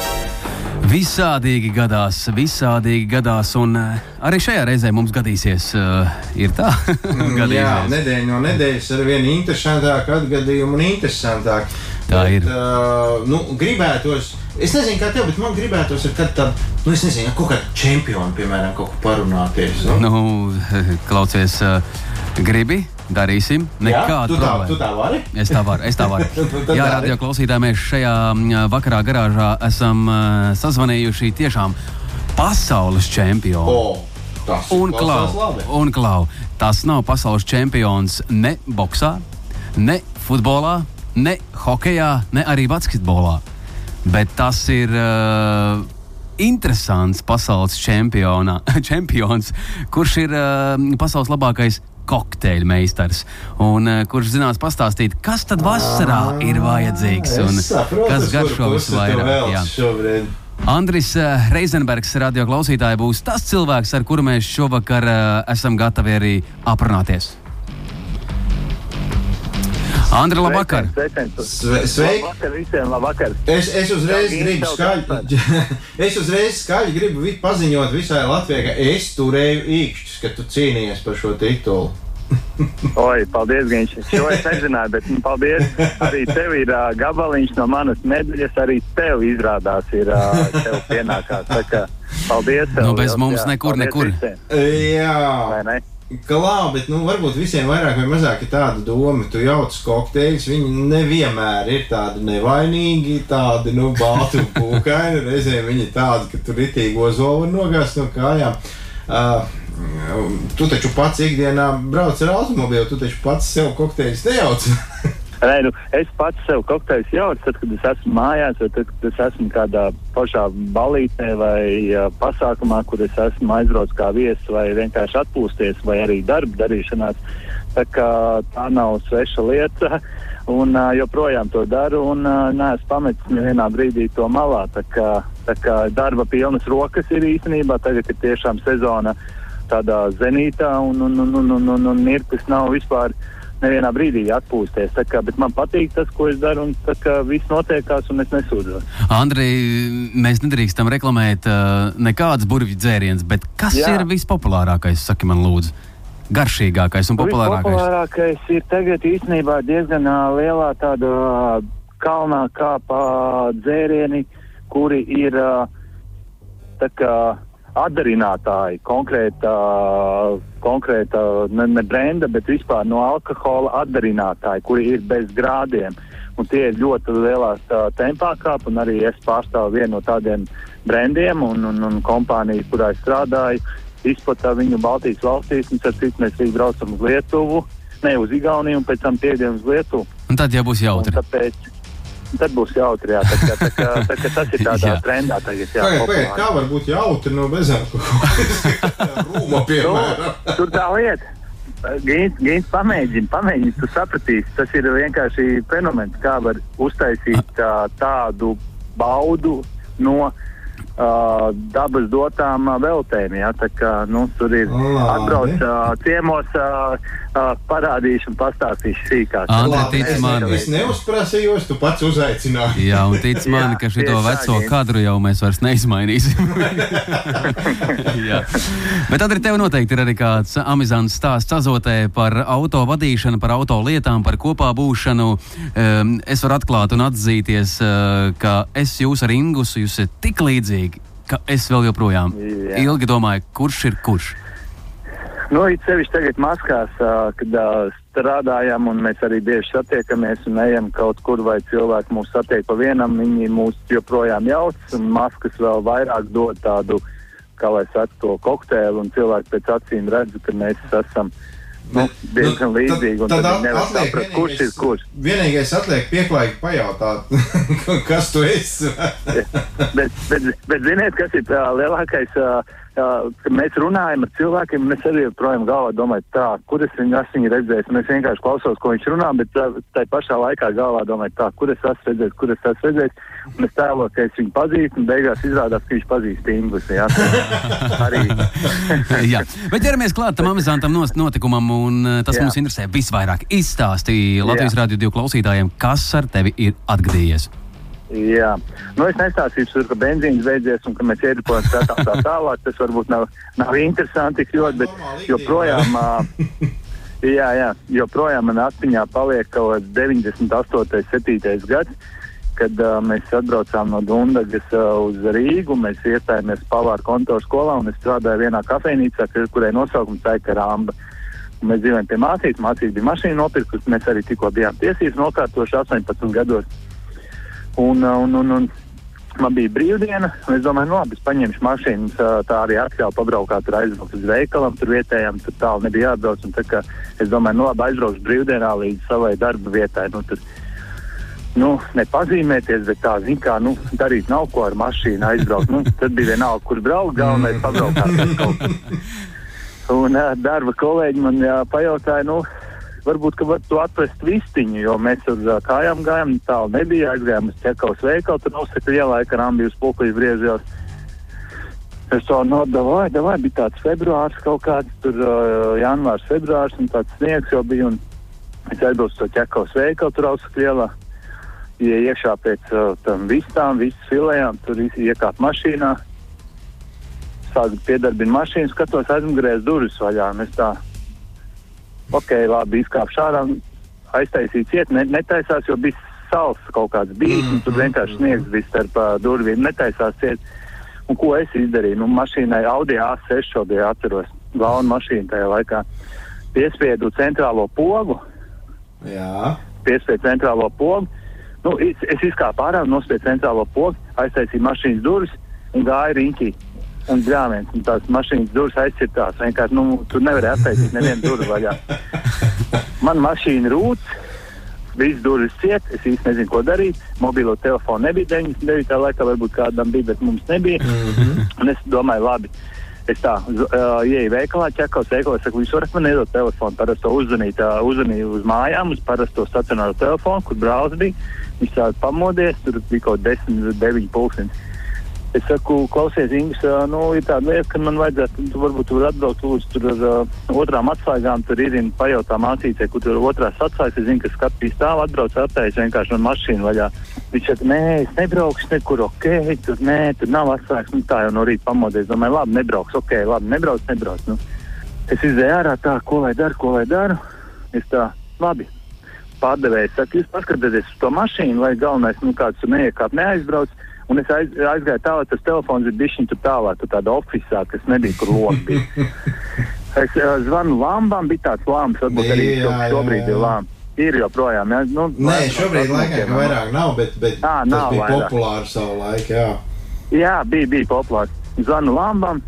Visādīgi gadās, visādīgi gadās, un uh, arī šajā reizē mums gadīsies. Uh, ir tā, Jā, gadīsies. nedēļa no nedēļas ar vien interesantāk atgadījumu un interesantāk. Tā ir. Uh, nu, gribētos, es nezinu, kā tev, bet man gribētos ar kādu tādu, nu, es nezinu, kaut kādu čempionu, piemēram, kaut ko parunāties. Nu? Nu, klausies, gribi, darīsim. Nekādu problēmu. tu tā vari? Es tā varu, es tā varu. Nu, Jā, radio klausītāji, mēs šajā vakarā garāžā esam uh, sazvanījuši tiešām pasaules čempionu. O, tas Un klau, un klau, tas nav pasaules čempions ne boxā, ne futbolā, ne hokeja, ne arī basketbolā. Bet tas ir uh, interesants pasaules čempions, kurš ir uh, pasaules labākais kokteļu meistars. Un uh, kurš zinās pastāstīt, kas tad vasarā ir vajadzīgs un saprotu, kas garšo visvairāk. Andris Reizenbergs, radio klausītāji, būs tas cilvēks, ar kuru mēs šovakar uh, esam gatavi arī aprunāties. Andri, labvakar! Sveiki! Labvakar visiem, labvakar! Es, es uzreiz Tev gribu skaļi, es uzreiz skaļi gribu paziņot visai Latvijai, ka es turēju īkšķus, ka tu cīnījies par šo titulu. Oi, paldies, Genč. Šo es nezināju, bet nu, paldies. Arī tev ir uh, gabaliņš no manas medaļas, arī tev izrādās ir uh, tev pienākās. Kā paldies tev. Nu, bez liels, mums jā. nekur, Paldies nekur. visiem, Jā, vai ne? Klā, bet nu, varbūt visiem vairāk vai mazāk ir tāda doma, tu jauc kokteļus, viņi nevienmēr ir tādi nevainīgi, tādi, nu, balti un pūkaini, reizēm viņi ir tādi, ka tur ritīgi ozolu nogāzt no kājām. Uh, Tu taču pats ikdienā brauc ar automobīlu, tu taču pats sev kokteļus nejauc. Nē, nu, es pats sev kokteļus jaucu, tad, kad es esmu mājās, vai tad, kad es esmu kādā pašā balītē vai uh, pasākumā, kur es esmu aizbraucis kā viesis vai vienkārši atpūsties, vai arī darba darīšanās. Tā, kā, tā nav sveša lieta. Un uh, joprojām to daru, un uh, neesmu pametis nevienā brīdī to malā. Tā kā, tā kā darba pilnas rokas ir īstenībā, tagad ir tiešām sezona tādā zenītā, un, un, un, un, un, un, un mirklis nav vispār nevienā brīdī atpūsties. Kā, bet man patīk tas, ko es daru, un kā viss notiekās, un es nesūdzos. Andrej, mēs nedrīkstam reklamēt uh, nekādas burvju dzērienus, bet kas Jā. Ir vispopulārākais? Saki man, lūdzu, garšīgākais un populārākais. Populārākais ir tagad īstenībā diezgan ā, lielā tāda ā, kalnā kāpā dzērieni, kuri ir ā, tā kā atdarinātāji, konkrēta, konkrēta ne, ne brenda, bet vispār no alkohola atdarinātāji, kuri ir bez grādiem. Un tie ir ļoti lielā tempā kāp, un arī es pārstāvu vienu no tādiem brendiem un, un, un kompāniju, kurā es strādāju, izplatā viņu Baltijas valstīs, un tad cits mēs arī braucam uz Lietuvu, ne uz Igauniju, un pēc tam piediem uz Lietuvu. Un tad jau būs Un jautri. tāpēc tad būs jautri, jā, tā, kā, tā, kā, tā, kā tas ir tādā trendā tagad. Jā, pagaid, populāri. kā var būt jautri no bezalkoholiskā rūma, piemēram? Nu, tur tā lieta. Gīns, pamēģini, pamēģini, tu sapratīsi. Tas ir vienkārši fenomens, kā var uztaisīt uh, tādu baudu no uh, dabas dotām uh, veltēm. Ja? Tā kā, nu, tur ir Labi. atbrauc uh, ciemos, uh, uh, parādīšu un pastāstīšu sīkāk. Andrej, Labi, tic es, man. es neuzprasījos, tu pats uzaicināji. Jā, un tic man, ka tā, veco Gīns. kadru jau mēs vairs neizmainīsim. Jā. Bet tad arī tev noteikti ir arī kāds amizants stāsts azotē par auto vadīšanu, par auto lietām, par kopā būšanu. Um, es varu atklāt un atzīties, uh, ka es jūs ar Ingusu, jūs esat tik līdzīgi, ka es vēl joprojām Jā. ilgi domāju, kurš ir kurš. Nu, it sevišķi tagad maskās, kad strādājam, un mēs arī bieži satiekamies un ejam kaut kur, vai cilvēki mūs satiek pa vienam, viņi mūs joprojām jauc, un maskas vēl vairāk dod tādu, kā lai saka, to kokteili, un cilvēki pēc acīm redz, ka mēs esam nu, diezgan līdzīgi, un tad, tad nevar atliek saprast, kurš ir kurš. Vienīgais atliek pieklājīgi pajautāt, kas tu esi. bet, bet, bet ziniet, kas ir tā lielākais, ā, ka mēs runājam ar cilvēkiem, es arī joprojām galvā domāju, tā, kur es viņu esmu redzējis, es vienkārši klausos, ko viņš runā, bet tā, tā pašā laikā galvā domāju, tā, kur es esmu redzējis, kur es esmu redzējis, un es tēloju, ka es viņu pazīstu, un beigās izrādās, ka viņš pazīst Inglis, jā, arī. Jā, bet ķeramies klāt tam amizantam notikumam, un uh, tas Jā. mums interesē visvairāk. Izstāstīja Latvijas. Rādio 2 klausītājiem, kas ar tevi ir atgadījies. Jā, nu es nestāstīšu, ka benzīns beidzies un ka mēs ieripojam skatām tā tālāk. Tas varbūt nav, nav interesanti tik ļoti, bet joprojām, jā, jā, joprojām man atmiņā paliek kaut kāds 98. 7. gads, kad uh, mēs atbraucām no Dundagas uh, uz Rīgu. Mēs iestājāmies Pavāra kontoru skolā un es strādāju vienā kafejnīcā, kur- kurai nosaukums Taika Ramba. Un Mēs dzīvojam pie mācības, mācība bija mašīna nopirkusi, mēs arī tikko bijām tiesības nokārtoši 18 gados. Un, uh, un, un, un man bija brīvdiena, un es domāju, nu, labi, es paņemšu mašīnu, tā- tā arī atļauju pabraukāt, tur aizbraukt uz veikalam, tur vietējām, tur tālu nebija jāatbrauc. tā Es domāju, nu, labi, aizbraukšu brīvdienā līdz savai darba vietai. Nu, tur, nu, nepazīmēties, bet tā, zin kā, nu, darīt nav ko ar mašīnu aizbraukt. Nu, tad bija vienalga, kur braukt, galvenais kur. Un uh, darba kolēģi man jā, pajautāja, nu, varbūt, var tu atrast vistiņu, jo mēs uz uh, kājām gājām, tālu nebija, aizgājām uz ķekaus veikalu, tur nosaka ielā, ka rambijas pulkuļi briezjos. Es to nodevu, vai, vai bija tāds februārs kaut kāds, tur uh, janvārs, februārs, un tāds sniegs jau bija, un es aizbraucu to ķekaus veikalu, tur ausaka ielā. Ja iekšā pēc uh, tam vistām, visas filējām, tur iekāp mašīnā, sāku piedarbināt mašīnu, skatos aizmugurēs durvis vaļā. Es tā, ok, labi, izkāpšu ārā, aiztaisīju ciet, ne, netaisās, jo bija sals kaut kāds bijis, un tur vienkārši sniegs bija starp uh, durvīm, netaisās ciet. Un ko es izdarīju? Nu, mašīnai Audi A6 šo bija atceros, galvenu mašīnu tajā laikā. Piespiedu centrālo pogu, Jā, piespiedu centrālo pogu. Nu, es, es izkāpu ārā, nospiedu centrālo pogu, aiztaisīju mašīnas durvis un gāju riņķī. Un grāmatas, un tās mašīnas durvis aizcirtās. Vienkārši, nu, tur nevarēja attaisīt nevienu durvis vaļā. Man mašīna rūc, visas durvis ciet, es īsti nezinu, ko darīt. Mobilo telefonu nebija 99. laikā, varbūt kādam bija, bet mums nebija. Mm -hmm. Un es domāju, labi. Es tā uh, ieeju veikalā, ķekos veikalā, saku, jūs varat man iedot telefonu, parasti to uzzvanīt, uh, uzzvanīju uz mājām, uz parasto stacionāro telefonu, kur brālis bija. Viņš tā pamodies, tur bija kaut 10, 9 pulkstenis. Es saku, klausies, Ingūns, nu, ir tāda lieta, ka man vajadzētu, tu varbūt tur atbraukt lūdzu tur ar uh, otrām atslēgām, tur ir pajautā mācītē, kur tur otrās atslēgas. Es zinu, ka skatīs tālu atbrauc attējas vienkārši man mašīnu vaļā. Viņš saka, nē, es nebraukšu nekur, ok, tur nē, tur nav atslēgas. Nu, tā jau no rīta pamodies, domāju, labi, nebrauks, ok, labi, nebrauc, nebrauc. Nu. Es izēju ārā tā, ko lai daru, ko lai daru. Es tā, labi. Pārdevējs saka, jūs paskatieties uz to mašīnu, lai galvenais, nu, kāds neiekāp, neaizbrauc. Un es aiz, aizgāju tālāk, tas telefons ir bijis tur tālāk, tur tādā oficiālā, kas nebija kur lopi. es uh, zvanu lambām, bija tāds lāms, varbūt arī Jā, jā, šobrīd jā. ir lāms. Ir joprojām, jā. Nu, Nē, laikam, šobrīd laikam, vairāk nav, bet, bet Ā, tas nav bija vairāk. populāri savu laiku. Jā. Jā, bija, bija populārs. Zvanu lambām,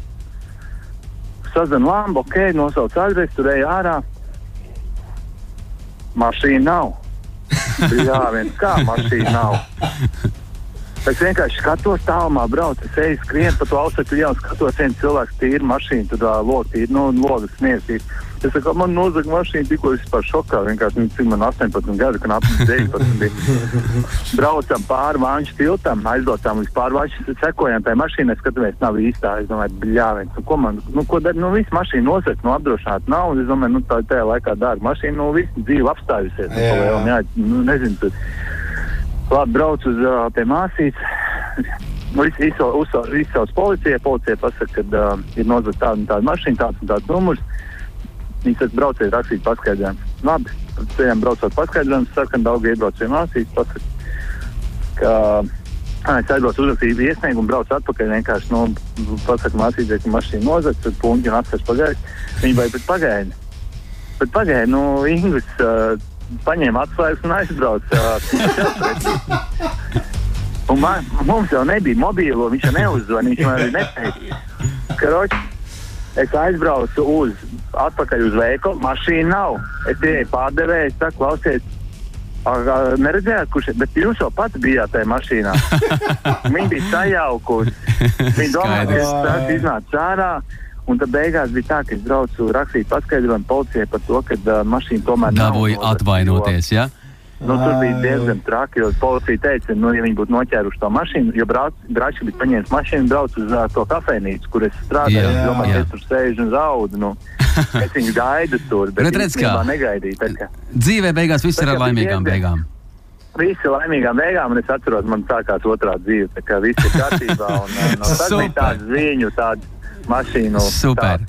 sazinu lambu, ok, nosauc adresi, tur eju ārā. Mašīna nav. Jā, viens kā mašīna nav. Es vienkārši skatos tālumā, braucu, es eju skrienu pa to ausekļu jau skatos, viens cilvēks tīri mašīnu, tad logi tīri, nu, logas sniedzīs. Es saku, man nozaga mašīna, tikko es par šokā, vienkārši, nu, cik man 18 gadi, kad ap 19 bija. Braucam pāri Vāņu tiltam, aizbraucām līdz pāri Vāņu, sekojam tai mašīnai, skatāmies, nav īstā. Es domāju, bļāviens, nu, ko man, nu, ko dar, nu, viss mašīna nosaka, nu, apdrošināt nav, un es domāju, nu, tā tajā laikā dārga mašīna, nu, viss dzīve apstājusies. Nu, Jā. jā, nu, nezinu, tad, labi, brauc uz uh, pie māsītes. Nu, izsauc policijai, policija pasaka, ka uh, ir nozagta tāda un tāda mašīna, tāds un tāds numurs. Viņi saka, brauciet, rakstīt paskaidrojumu. Labi, ceļam braucot paskaidrojumu, saka, ka daudz iebrauc pie māsītes, pasaka, ka ā, es aizbraucu uzrakstīju iesniegumu, braucu atpakaļ, vienkārši, nu, pasaka māsītē, ka mašīna nozagta, puņķi un atceras pagaidu. Viņi vai bet pagaidi. Bet pagaidi, nu, Inglis uh, paņēma atslēgas un aizbrauca. Un man, mums jau nebija mobīlo, viņš jau neuzzvanīja, viņš man arī neteica. Karoči, es aizbraucu uz, atpakaļ uz veikalu, mašīna nav. Es ieeju pārdevēju, es saku, klausies, neredzējāt, kurš ir, bet jūs jau pats bijāt tajā mašīnā. Viņa bija sajaukusi. Viņa domāja, ka tas iznāca ārā. Un tad beigās bija tā, ka es braucu rakstīt paskaidrojumu policijai par to, ka uh, mašīna tomēr nav Dabūja atvainoties? Jo, nu, tur bija diezgan traki, jo policija teica, nu, ja viņi būtu noķēruši to mašīnu, jo brāļi bija paņēmis mašīnu, brauc uz uh, to kafejnīcu, kur es strādāju. Jā, Es domāju, jā. ka es tur sēžu un zaudu. Nu. Es viņu gaidu tur, bet īstenībā kā. negaidīju. tā kā- Dzīvē beigās viss ir ar laimīgām diezgan- beigām. Visi laimīgām beigām, un es atceros, man sākās otrā dzīve. Tā kā viss ir kārtībā. Un, un tas bija tāds ziņu, tāds mašīnu. Super.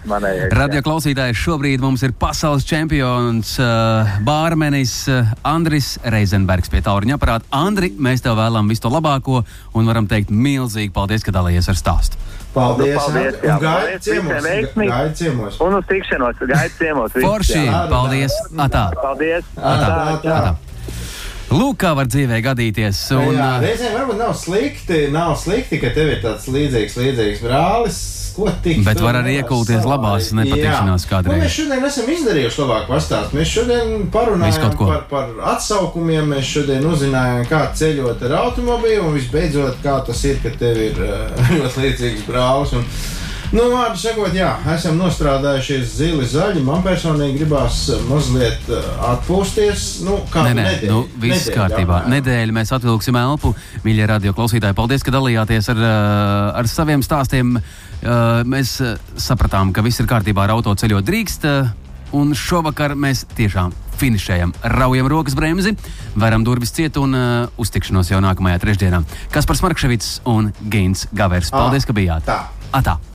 Radio klausītājs šobrīd mums ir pasaules čempions, uh, bārmenis uh, Andris Reizenbergs pie tauriņa aparāta. Andri, mēs tev vēlam visu to labāko un varam teikt milzīgi paldies, ka dalījies ar stāstu. Paldies! Nu, paldies, jā, paldies, ciemos! Gaidi ciemos! Un uz tikšanos, gaidu ciemos. Forši! Paldies! Atā! Paldies! Atā, atā. Atā. Lūk, kā var dzīvē gadīties. Un, Jā, uh, reizēm varbūt nav slikti, nav slikti, ka tev ir tāds līdzīgs, līdzīgs brālis. Ko tik Bet var arī iekulties labās nepatikšanās kādreiz. Nu, mēs šodien esam izdarījuši labāk pastāstīt. Mēs šodien parunājām par, par atsaukumiem, mēs šodien uzzinājām, kā ceļot ar automobīlu un visbeidzot, kā tas ir, ka tev ir uh, ļoti līdzīgs brālis. Un, Nu, vārdu sakot, jā, esam nostrādājušies zili zaļi. Man personīgi gribās uh, mazliet uh, atpūsties. Nu, kā Nē, nē, nedēļu, nu, viss nedēļu kārtībā. apmēram. Nedēļu mēs atvilksim elpu. Mīļie radio klausītāji, paldies, ka dalījāties ar, uh, ar saviem stāstiem. Mēs sapratām, ka viss ir kārtībā ar auto ceļot drīkst. Un šovakar mēs tiešām finišējam, raujam rokas bremzi, varam durvis ciet un uh, uztikšanos jau nākamajā trešdienā. Kas par Smarkševits un Geins Gavers. Paldies, ka bijāt! tā. Atā!